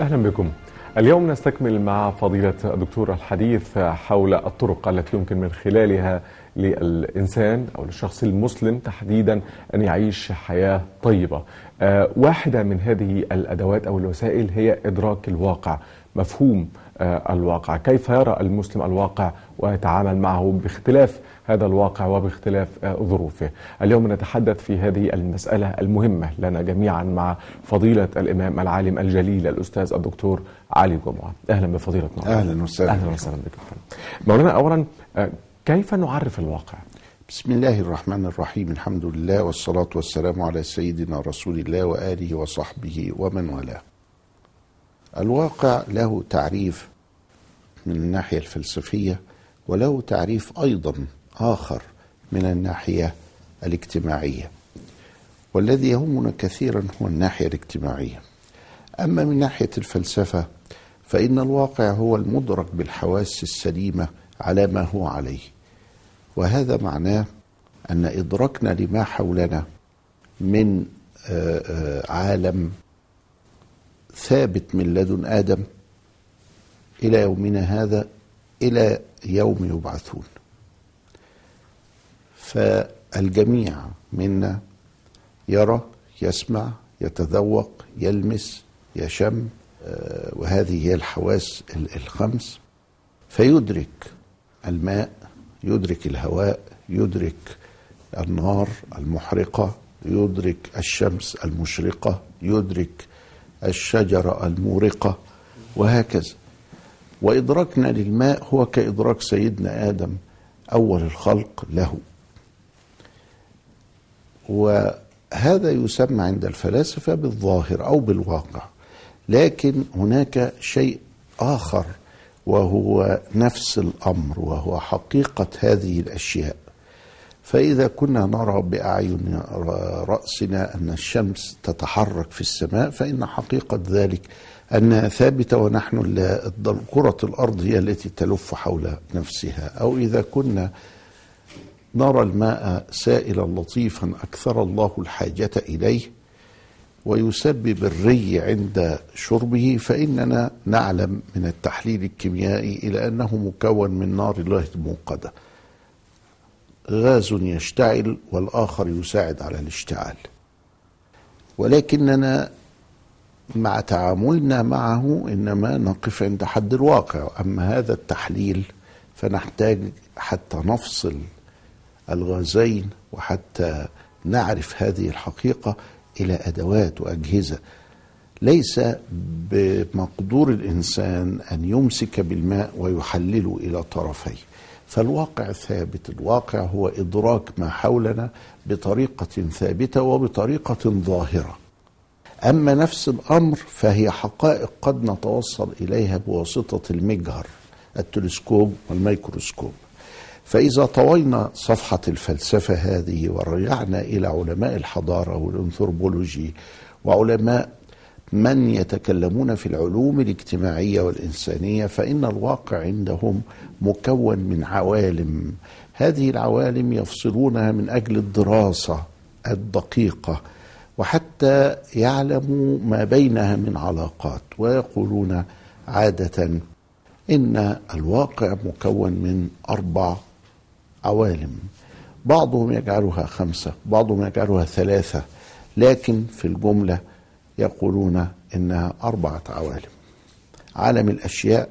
أهلا بكم. اليوم نستكمل مع فضيلة الدكتور الحديث حول الطرق التي يمكن من خلالها للإنسان أو للشخص المسلم تحديدا أن يعيش حياة طيبة. آه، واحدة من هذه الأدوات أو الوسائل هي إدراك الواقع مفهوم الواقع. كيف يرى المسلم الواقع ويتعامل معه باختلاف هذا الواقع وباختلاف آه، ظروفه؟ اليوم نتحدث في هذه المسألة المهمة لنا جميعا مع فضيلة الإمام العالم الجليل الأستاذ الدكتور علي جمعة. أهلا بفضيلة مولانا. أهلا وسهلا. أهلا وسهلا بك. مولانا أولا آه، كيف نعرف الواقع؟ بسم الله الرحمن الرحيم. الحمد لله والصلاة والسلام على سيدنا رسول الله وآله وصحبه ومن والاه. الواقع له تعريف من الناحية الفلسفية وله تعريف أيضا آخر من الناحية الاجتماعية. والذي يهمنا كثيرا هو الناحية الاجتماعية. أما من ناحية الفلسفة فإن الواقع هو المدرك بالحواس السليمة على ما هو عليه. وهذا معناه أن إدراكنا لما حولنا من آه، آه، عالم ثابت من لدن آدم إلى يومنا هذا إلى يوم يبعثون. فالجميع منا يرى يسمع يتذوق يلمس يشم آه، وهذه هي الحواس ال- الخمس. فيدرك الماء يدرك الهواء يدرك النار المحرقة يدرك الشمس المشرقة يدرك الشجرة المورقة وهكذا. وإدراكنا للماء هو كإدراك سيدنا آدم أول الخلق له. وهذا يسمى عند الفلاسفة بالظاهر أو بالواقع لكن هناك شيء آخر وهو نفس الأمر وهو حقيقة هذه الأشياء. فإذا كنا نرى بأعين رأسنا أن الشمس تتحرك في السماء فإن حقيقة ذلك أنها ثابتة ونحن كرة الأرض هي التي تلف حول نفسها. أو إذا كنا نرى الماء سائلا لطيفا أكثر الله الحاجة إليه ويسبب الري عند شربه فإننا نعلم من التحليل الكيميائي إلى أنه مكون من نار الله الموقدة. غاز يشتعل والآخر يساعد على الاشتعال. ولكننا مع تعاملنا معه إنما نقف عند حد الواقع. أما هذا التحليل فنحتاج حتى نفصل الغازين وحتى نعرف هذه الحقيقة إلى أدوات وأجهزة. ليس بمقدور الإنسان أن يمسك بالماء ويحلله إلى طرفيه فالواقع ثابت. الواقع هو إدراك ما حولنا بطريقة ثابتة وبطريقة ظاهرة. أما نفس الأمر فهي حقائق قد نتوصل إليها بواسطة المجهر التلسكوب والميكروسكوب. فإذا طوينا صفحة الفلسفة هذه ورجعنا إلى علماء الحضارة والأنثروبولوجي وعلماء من يتكلمون في العلوم الاجتماعية والإنسانية فإن الواقع عندهم مكون من عوالم. هذه العوالم يفصلونها من أجل الدراسة الدقيقة. وحتى يعلموا ما بينها من علاقات ويقولون عادة إن الواقع مكون من أربع عوالم. بعضهم يجعلها خمسة بعضهم يجعلها ثلاثة لكن في الجملة يقولون إنها أربعة عوالم. عالم الأشياء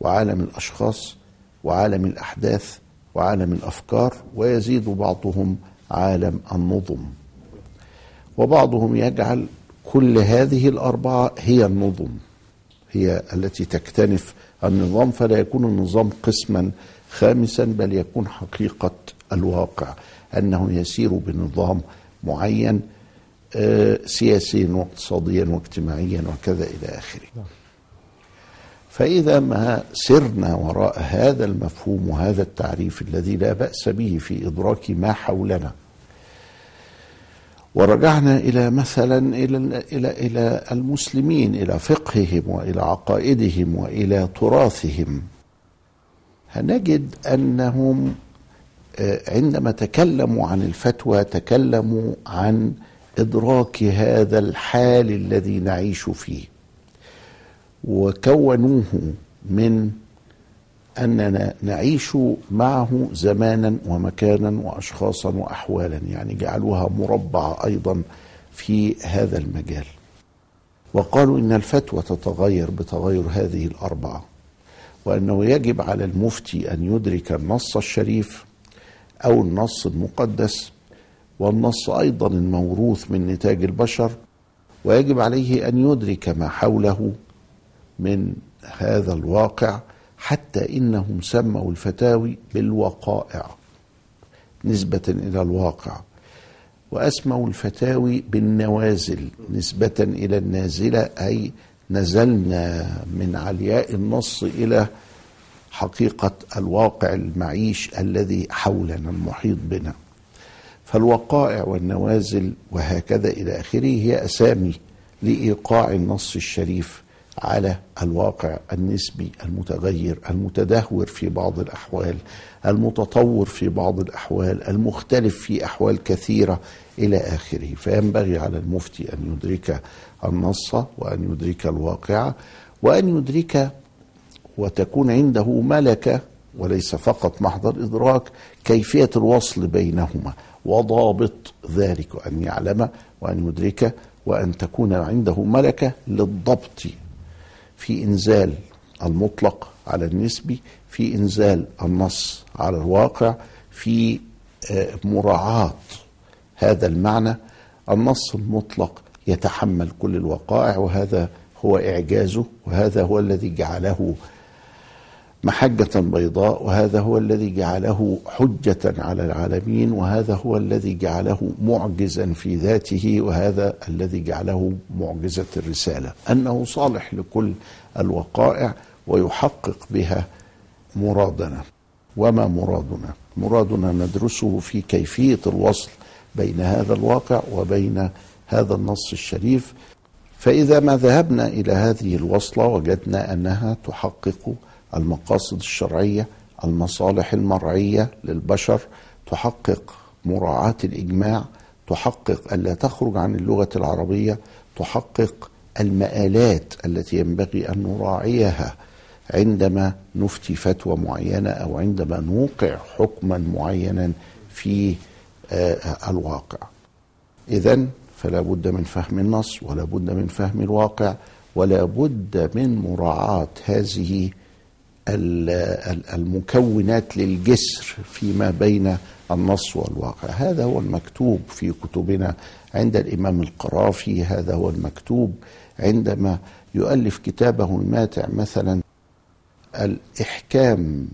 وعالم الأشخاص وعالم الأحداث وعالم الأفكار ويزيد بعضهم عالم النظم. وبعضهم يجعل كل هذه الأربعة هي النظم هي التي تكتنف النظام فلا يكون النظام قسما خامسا بل يكون حقيقة الواقع أنه يسير بنظام معين آه، سياسيا واقتصاديا واجتماعيا وكذا إلى آخره. فإذا ما سرنا وراء هذا المفهوم وهذا التعريف الذي لا بأس به في إدراك ما حولنا ورجعنا إلى مثلا إلى إلى إلى المسلمين إلى فقههم وإلى عقائدهم وإلى تراثهم. هنجد أنهم آه، عندما تكلموا عن الفتوى تكلموا عن إدراك هذا الحال الذي نعيش فيه. وكونوه من أننا نعيش معه زمانا ومكانا وأشخاصا وأحوالا يعني جعلوها مربعه أيضا في هذا المجال. وقالوا إن الفتوى تتغير بتغير هذه الأربعة وأنه يجب على المفتي أن يدرك النص الشريف أو النص المقدس والنص أيضا الموروث من نتاج البشر ويجب عليه أن يدرك ما حوله من هذا الواقع حتى إنهم سموا الفتاوي بالوقائع نسبة إلى الواقع وأسموا الفتاوي بالنوازل نسبة إلى النازلة أي نزلنا من علياء النص إلى حقيقة الواقع المعيش الذي حولنا المحيط بنا. فالوقائع والنوازل وهكذا إلى آخره هي أسامي لإيقاع النص الشريف. على الواقع النسبي المتغير المتدهور في بعض الأحوال المتطور في بعض الأحوال المختلف في أحوال كثيرة إلى آخره. فينبغي على المفتي أن يدرك النص وأن يدرك الواقع وأن يدرك وتكون عنده ملكة وليس فقط محض الإدراك كيفية الوصل بينهما وضابط ذلك وان يعلم وأن يدرك وأن تكون عنده ملكة للضبط في إنزال المطلق على النسبي في إنزال النص على الواقع في مراعاة هذا المعنى. النص المطلق يتحمل كل الوقائع وهذا هو إعجازه وهذا هو الذي جعله محجة بيضاء وهذا هو الذي جعله حجة على العالمين وهذا هو الذي جعله معجزا في ذاته وهذا الذي جعله معجزة الرسالة. أنه صالح لكل الوقائع ويحقق بها مرادنا. وما مرادنا؟ مرادنا ندرسه في كيفية الوصل بين هذا الواقع وبين هذا النص الشريف. فإذا ما ذهبنا إلى هذه الوصلة وجدنا أنها تحقق المقاصد الشرعية المصالح المرعية للبشر تحقق مراعاة الإجماع تحقق الا تخرج عن اللغة العربية تحقق المآلات التي ينبغي أن نراعيها عندما نفتي فتوى معينة أو عندما نوقع حكما معينا في الواقع. اذا فلا بد من فهم النص ولا بد من فهم الواقع ولا بد من مراعاة هذه المكونات للجسر فيما بين النص والواقع. هذا هو المكتوب في كتبنا عند الإمام القرافي. هذا هو المكتوب عندما يؤلف كتابه الماتع مثلا الإحكام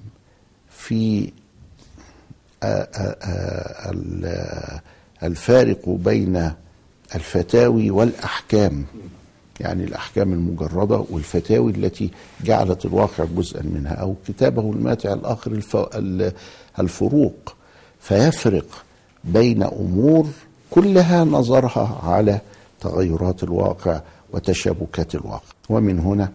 في الفارق بين الفتاوي والأحكام. يعني الأحكام المجردة والفتاوي التي جعلت الواقع جزءا منها أو كتابه الماتع الآخر الفروق. فيفرق بين أمور كلها نظرها على تغيرات الواقع وتشابكات الواقع. ومن هنا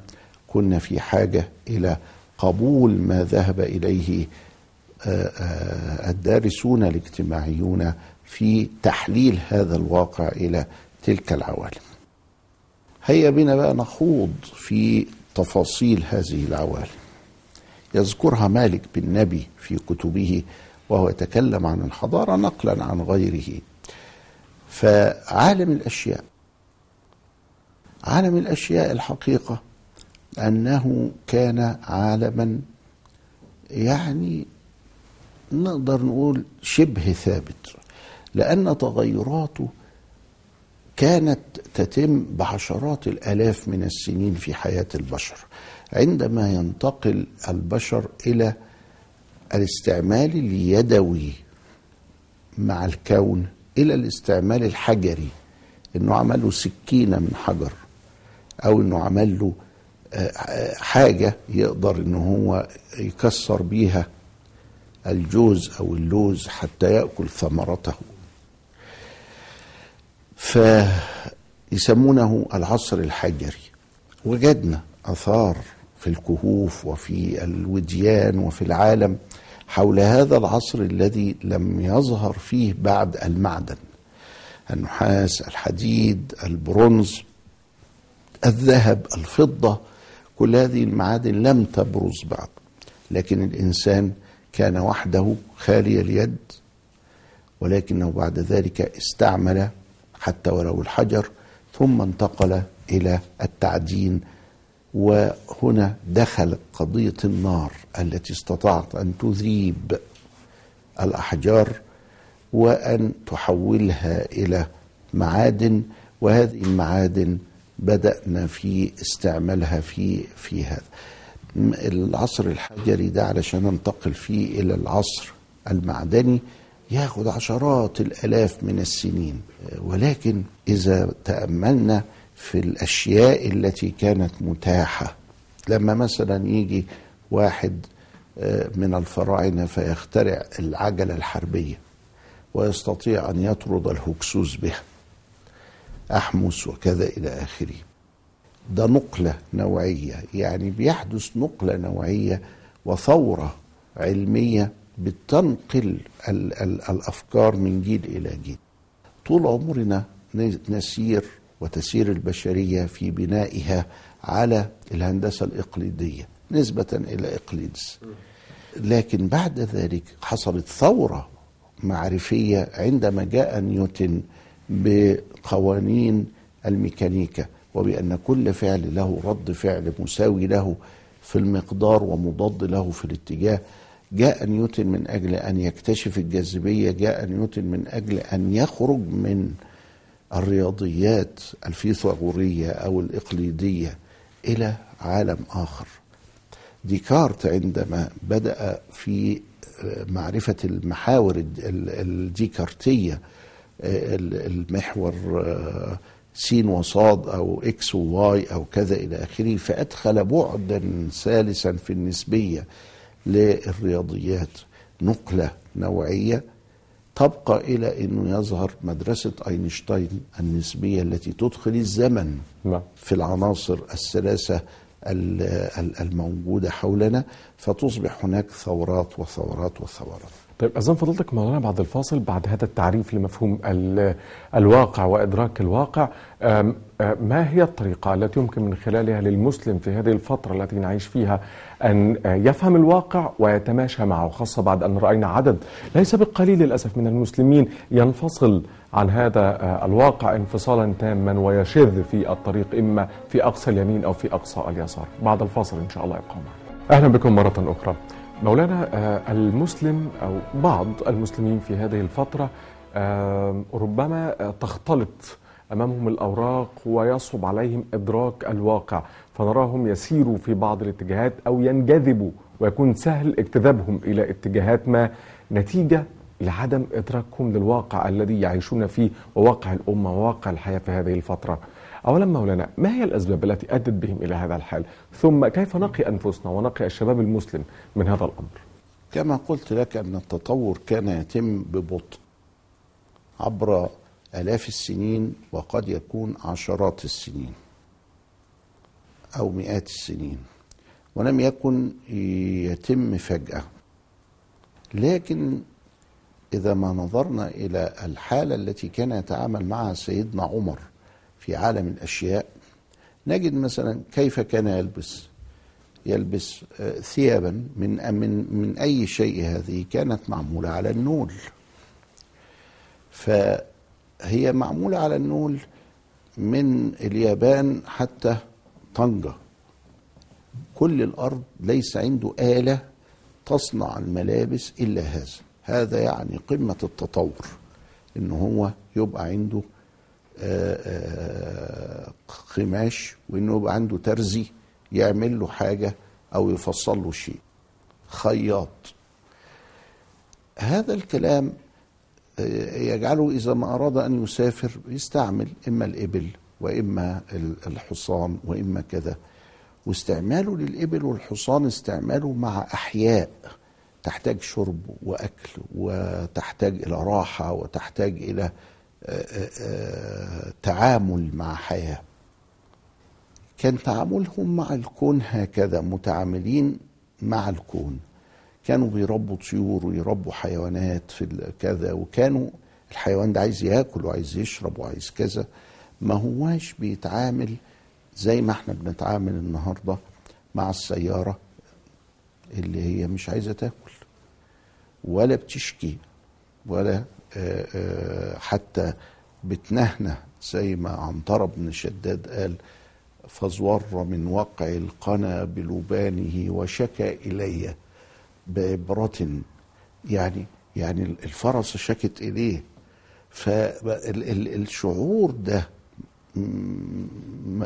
كنا في حاجة إلى قبول ما ذهب إليه الدارسون الاجتماعيون في تحليل هذا الواقع إلى تلك العوالم. هيا بنا بقى نخوض في تفاصيل هذه العوالم يذكرها مالك بن نبي في كتبه وهو يتكلم عن الحضارة نقلا عن غيره. فعالم الأشياء عالم الأشياء الحقيقة أنه كان عالما يعني نقدر نقول شبه ثابت لأن تغيراته كانت تتم بعشرات الآلاف من السنين في حياة البشر عندما ينتقل البشر إلى الاستعمال اليدوي مع الكون إلى الاستعمال الحجري إنه عمل له سكينة من حجر أو إنه عمل له حاجة يقدر ان هو يكسر بيها الجوز أو اللوز حتى يأكل ثمرته. فيسمونه العصر الحجري. وجدنا آثار في الكهوف وفي الوديان وفي العالم حول هذا العصر الذي لم يظهر فيه بعد المعدن. النحاس الحديد البرونز الذهب الفضة كل هذه المعادن لم تبرز بعد. لكن الإنسان كان وحده خالي اليد ولكنه بعد ذلك استعمل حتى ولو الحجر ثم انتقل إلى التعدين وهنا دخلت قضية النار التي استطاعت أن تذيب الأحجار وأن تحولها إلى معادن. وهذه المعادن بدأنا في استعمالها في في هذا. العصر الحجري ده علشان ننتقل فيه إلى العصر المعدني. ياخد عشرات الآلاف من السنين. ولكن إذا تأملنا في الأشياء التي كانت متاحة لما مثلا يجي واحد من الفراعنة فيخترع العجلة الحربية ويستطيع أن يطرد الهكسوس بها أحمس وكذا إلى آخره. ده نقلة نوعية يعني بيحدث نقلة نوعية وثورة علمية بتنقل ال ال الأفكار من جيل إلى جيل. طول عمرنا نسير وتسير البشرية في بنائها على الهندسة الإقليدية نسبة إلى إقليدس. لكن بعد ذلك حصلت ثورة معرفية عندما جاء نيوتن بقوانين الميكانيكا وبأن كل فعل له رد فعل مساوي له في المقدار ومضاد له في الاتجاه جاء نيوتن من أجل أن يكتشف الجاذبية جاء نيوتن من أجل أن يخرج من الرياضيات الفيثاغورية أو الإقليدية إلى عالم آخر. ديكارت عندما بدأ في معرفة المحاور الديكارتية المحور سين وصاد أو X و Y أو كذا إلى آخره فأدخل بعدا ثالثا في النسبية. للرياضيات نقلة نوعية تبقى إلى أنه يظهر مدرسة أينشتاين النسبية التي تدخل الزمن في العناصر الثلاثة الموجودة حولنا فتصبح هناك ثورات وثورات وثورات. طيب أذن فضلتك مولانا بعد الفاصل بعد هذا التعريف لمفهوم الواقع وإدراك الواقع ما هي الطريقة التي يمكن من خلالها للمسلم في هذه الفترة التي نعيش فيها أن يفهم الواقع ويتماشى معه خاصة بعد أن رأينا عدد ليس بالقليل للأسف من المسلمين ينفصل عن هذا الواقع انفصالا تاما ويشذ في الطريق إما في أقصى اليمين أو في أقصى اليسار. بعد الفاصل إن شاء الله يبقى معنا. أهلا بكم مرة أخرى. مولانا المسلم أو بعض المسلمين في هذه الفترة ربما تختلط أمامهم الأوراق ويصعب عليهم إدراك الواقع فنراهم يسيروا في بعض الاتجاهات أو ينجذبوا ويكون سهل اجتذابهم إلى اتجاهات ما نتيجة لعدم إدراكهم للواقع الذي يعيشون فيه وواقع الأمة وواقع الحياة في هذه الفترة. اولا مولانا ما هي الأسباب التي أدت بهم إلى هذا الحال؟ ثم كيف نقي أنفسنا ونقي الشباب المسلم من هذا الأمر؟ كما قلت لك أن التطور كان يتم ببطء عبر آلاف السنين وقد يكون عشرات السنين أو مئات السنين ولم يكن يتم فجأة لكن إذا ما نظرنا إلى الحالة التي كان يتعامل معها سيدنا عمر في عالم الأشياء نجد مثلا كيف كان يلبس يلبس ثيابا من من من أي شيء هذه كانت معمولة على النول. ف هي معمولة على النول من اليابان حتى طنجة. كل الأرض ليس عنده آلة تصنع الملابس إلا هذا. هذا يعني قمة التطور إن هو يبقى عنده قماش وإنه يبقى عنده ترزي يعمل له حاجة أو يفصل له شيء. خياط. هذا الكلام يجعله إذا ما أراد أن يسافر يستعمل إما الإبل وإما الحصان وإما كذا. واستعماله للإبل والحصان استعماله مع أحياء. تحتاج شرب وأكل وتحتاج إلى راحة وتحتاج إلى تعامل مع حياة. كان تعاملهم مع الكون هكذا متعاملين مع الكون. كانوا بيربوا طيور ويربوا حيوانات في كذا وكانوا الحيوان ده عايز ياكل وعايز يشرب وعايز كذا. ما هواش بيتعامل زي ما إحنا بنتعامل النهارده مع السيارة اللي هي مش عايزة تاكل ولا بتشكي ولا حتى بتنهنه زي ما عنترة بن شداد قال فازور من وقع القنا بلبانه وشكى إلي بإبرة. يعني يعني الفرس شكت إليه. فالشعور ده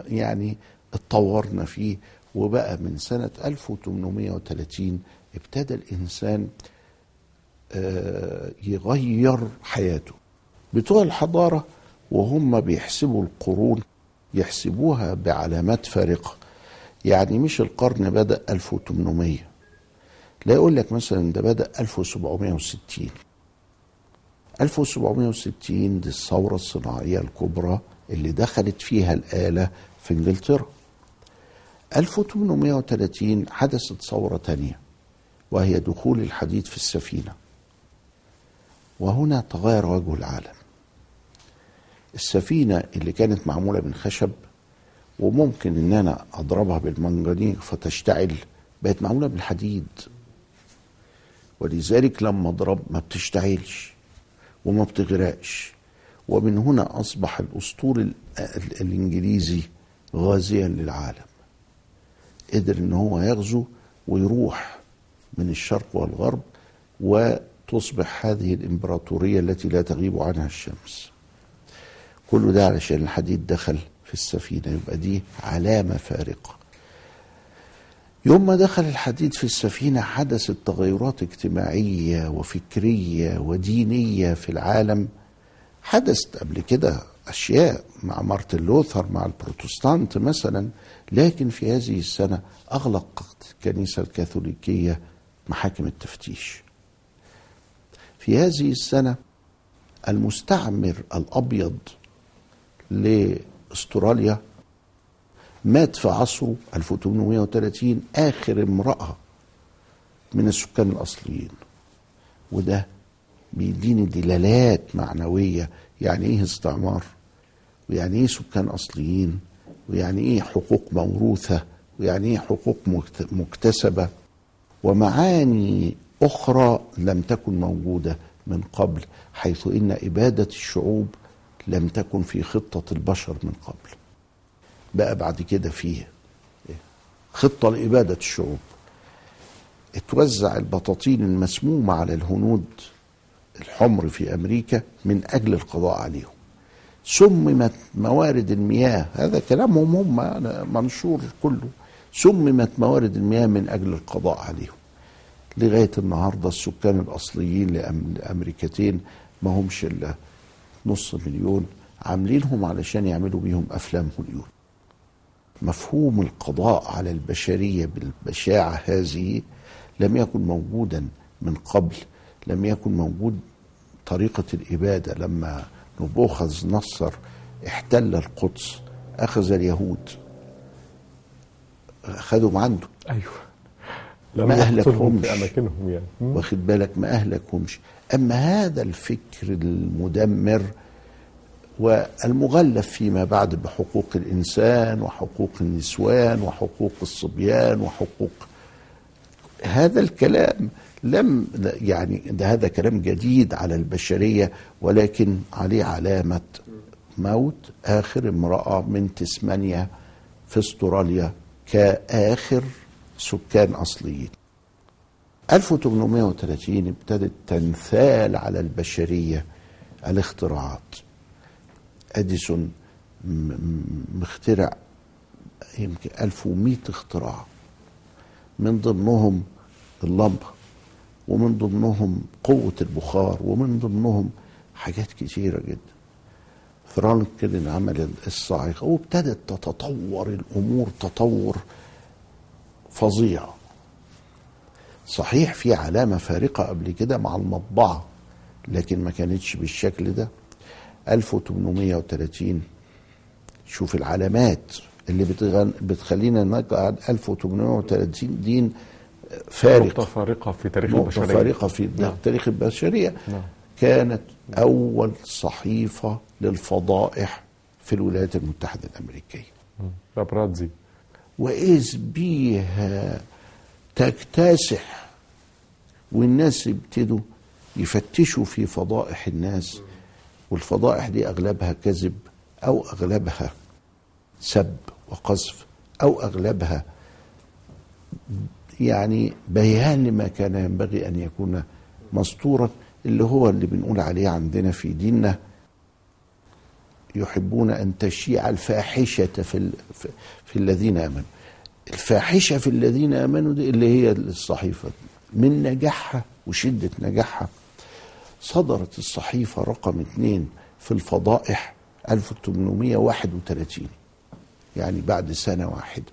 يعني اتطورنا فيه وبقى من سنة 1830 ابتدى الإنسان آه، يغير حياته. بتوع الحضارة وهم بيحسبوا القرون يحسبوها بعلامات فارقة. يعني مش القرن بدأ 1800 لا يقول لك مثلا ده بدأ 1760 1760 دي الثورة الصناعية الكبرى اللي دخلت فيها الآلة في إنجلترا. 1830 حدثت ثورة تانية وهي دخول الحديد في السفينة. وهنا تغير وجه العالم. السفينة اللي كانت معمولة من خشب وممكن إن أنا أضربها بالمنجنيق فتشتعل بقت معمولة بالحديد. ولذلك لما أضرب ما بتشتعلش وما بتغرقش. ومن هنا أصبح الأسطول ال- ال- الإنجليزي غازيا للعالم. قدر إن هو يغزو ويروح من الشرق والغرب وتصبح هذه الإمبراطورية التي لا تغيب عنها الشمس. كل ده علشان الحديد دخل في السفينة يبقى دي علامة فارقة. يوم ما دخل الحديد في السفينة حدثت تغيرات اجتماعية وفكرية ودينية في العالم. حدثت قبل كده أشياء مع مارتن لوثر مع البروتستانت مثلا لكن في هذه السنة أغلقت الكنيسة الكاثوليكية محاكم التفتيش. في هذه السنة المستعمر الأبيض لأستراليا مات في عصره 1830 آخر امرأة من السكان الأصليين. وده بيديني دلالات معنوية يعني إيه استعمار ويعني إيه سكان أصليين ويعني إيه حقوق موروثة ويعني إيه حقوق مكت- مكتسبة. ومعاني أخرى لم تكن موجودة من قبل حيث إن إبادة الشعوب لم تكن في خطة البشر من قبل. بقى بعد كده فيه خطة لإبادة الشعوب. اتوزع البطاطين المسمومة على الهنود الحمر في أمريكا من أجل القضاء عليهم. سممت موارد المياه هذا كلامهم هم منشور كله. سممت موارد المياه من أجل القضاء عليهم. لغاية النهارده السكان الأصليين لأمريكتين ما همش إلا نص مليون عاملينهم علشان يعملوا بيهم أفلام هوليود. مفهوم القضاء على البشرية بالبشاعة هذه لم يكن موجودا من قبل لم يكن موجود طريقة الإبادة. لما نبوخذ نصر احتل القدس أخذ اليهود أخذهم عنده. أيوه. لم يقتلهم أهلكهمش. في أماكنهم يعني. واخد بالك ما أهلكهمش أما هذا الفكر المدمر والمغلف فيما بعد بحقوق الإنسان وحقوق النسوان وحقوق الصبيان وحقوق هذا الكلام لم يعني ده هذا كلام جديد على البشرية ولكن عليه علامة موت آخر امرأة من تسمانيا في أستراليا كآخر سكان أصليين. 1830 ابتدت تنثال على البشرية الاختراعات. أديسون مخترع يمكن 1100 اختراع. من ضمنهم اللمبة ومن ضمنهم قوة البخار ومن ضمنهم حاجات كتيرة جدا. فرانكلين عمل الصاعقة وابتدت تتطور الأمور تطور فظيع. صحيح في علامة فارقة قبل كده مع المطبعة لكن ما كانتش بالشكل ده. 1830 شوف العلامات اللي بتغن بتخلينا نقعد. 1830 دين نقطة فارق فارقة في تاريخ نقطة البشرية. فارقة في نعم. تاريخ البشرية. نعم. كانت أول صحيفة للفضائح في الولايات المتحدة الأمريكية. مم. وإذ بيها تكتسح والناس يبتدوا يفتشوا في فضائح الناس والفضائح دي أغلبها كذب أو أغلبها سب وقذف أو أغلبها يعني بيان لما كان ينبغي أن يكون مسطورا اللي هو اللي بنقول عليه عندنا في ديننا. يحبون أن تشيع الفاحشة في, في الذين آمنوا. الفاحشة في الذين آمنوا دي اللي هي الصحيفة. من نجاحها وشدة نجاحها صدرت الصحيفة رقم اثنين في الفضائح 1831 يعني بعد سنة واحدة.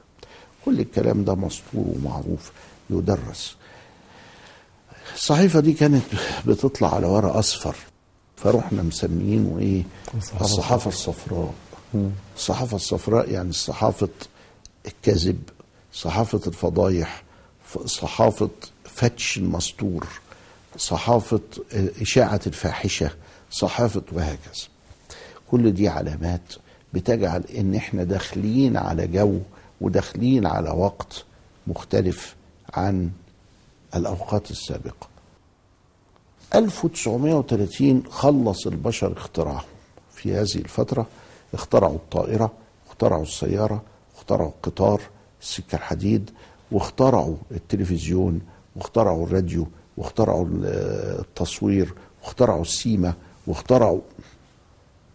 كل الكلام ده مسطور ومعروف يدرس. الصحيفة دي كانت بتطلع على ورق أصفر. فرحنا مسميينه الصحافة الصحافة الصفراء. الصحافة الصفراء يعني صحافة الكذب صحافة الفضايح صحافة فتش المستور صحافة آه، إشاعة الفاحشة صحافة وهكذا. كل دي علامات بتجعل إن إحنا داخلين على جو وداخلين على وقت مختلف عن الأوقات السابقة. 1930 خلص البشر اختراعهم. في هذه الفترة اخترعوا الطائرة اخترعوا السيارة اخترعوا القطار السكة الحديد واخترعوا التلفزيون واخترعوا الراديو واخترعوا ال- التصوير واخترعوا السيما واخترعوا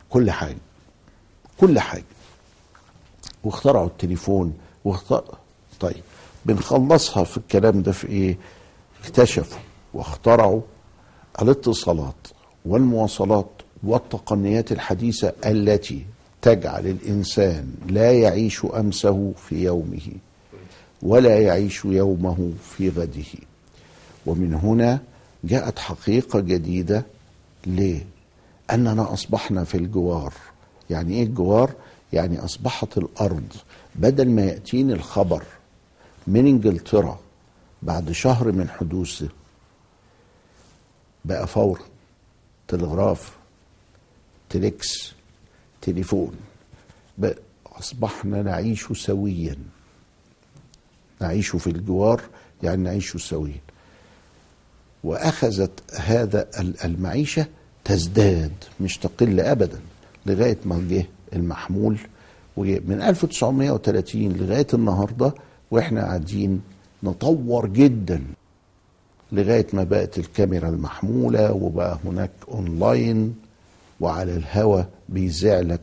كل حاجة كل حاجة. واخترعوا التليفون واختار طيب بنخلصها في الكلام ده في إيه؟ اكتشفوا واخترعوا الاتصالات والمواصلات والتقنيات الحديثة التي تجعل الإنسان لا يعيش أمسه في يومه ولا يعيش يومه في غده. ومن هنا جاءت حقيقة جديدة ليه اننا أصبحنا في الجوار. يعني إيه الجوار؟ يعني أصبحت الأرض بدل ما يأتيني الخبر من إنجلترا بعد شهر من حدوثه بقى فورا تلغراف تليكس تليفون. بقى أصبحنا نعيش سويا. نعيش في الجوار يعني نعيش سويا. وأخذت هذا ال- المعيشة تزداد مش تقل ابدا لغاية ما جه المحمول. ومن 1930 لغاية النهارده وإحنا قاعدين نطور جدا. لغاية ما بقت الكاميرا المحمولة وبقى هناك أونلاين وعلى الهوا بيذاع لك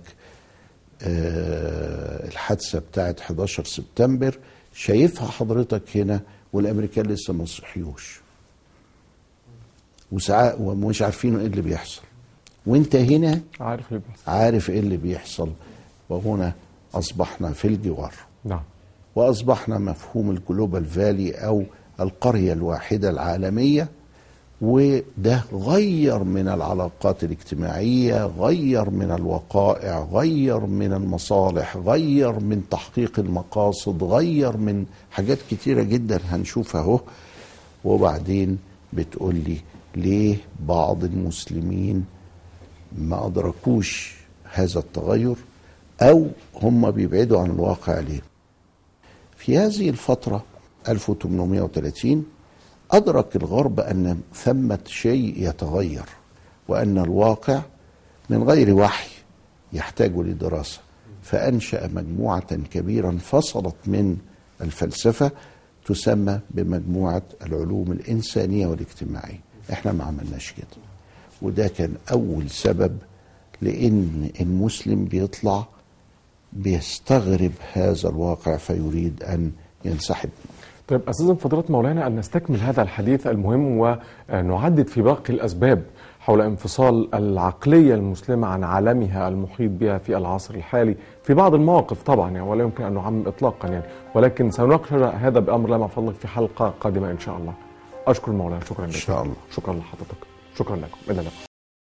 آه، الحادثة بتاعت 11 سبتمبر شايفها حضرتك هنا والأمريكان لسه ما صحيوش. وساعات ومش عارفين إيه اللي بيحصل. وأنت هنا عارف اللي بيحصل. عارف إيه اللي بيحصل. وهنا أصبحنا في الجوار. نعم. وأصبحنا مفهوم الجلوبال فالي أو القرية الواحدة العالمية وده غير من العلاقات الاجتماعية غير من الوقائع غير من المصالح غير من تحقيق المقاصد غير من حاجات كتيرة جدا هنشوفها أهو. وبعدين بتقول لي ليه بعض المسلمين ما أدركوش هذا التغير أو هم بيبعدوا عن الواقع ليه؟ في هذه الفترة 1830 أدرك الغرب أن ثمة شيء يتغير وأن الواقع من غير وحي يحتاج لدراسة. فأنشأ مجموعة كبيرة انفصلت من الفلسفة تسمى بمجموعة العلوم الإنسانية والاجتماعية. إحنا ما عملناش كده. وده كان أول سبب لأن المسلم بيطلع بيستغرب هذا الواقع فيريد أن ينسحب. منه طيب أستاذ فضيلة مولانا أن نستكمل هذا الحديث المهم ونعدد في باقي الأسباب حول انفصال العقلية المسلمة عن عالمها المحيط بها في العصر الحالي في بعض المواقف طبعا يعني ولا يمكن أن نعمم إطلاقا يعني. ولكن سنناقش هذا بأمر الله مع فضلك في حلقة قادمة إن شاء الله. أشكر المولانا شكرا لك. إن شاء الله. شكرا لحضرتك. شكرا لكم. إلى اللقاء.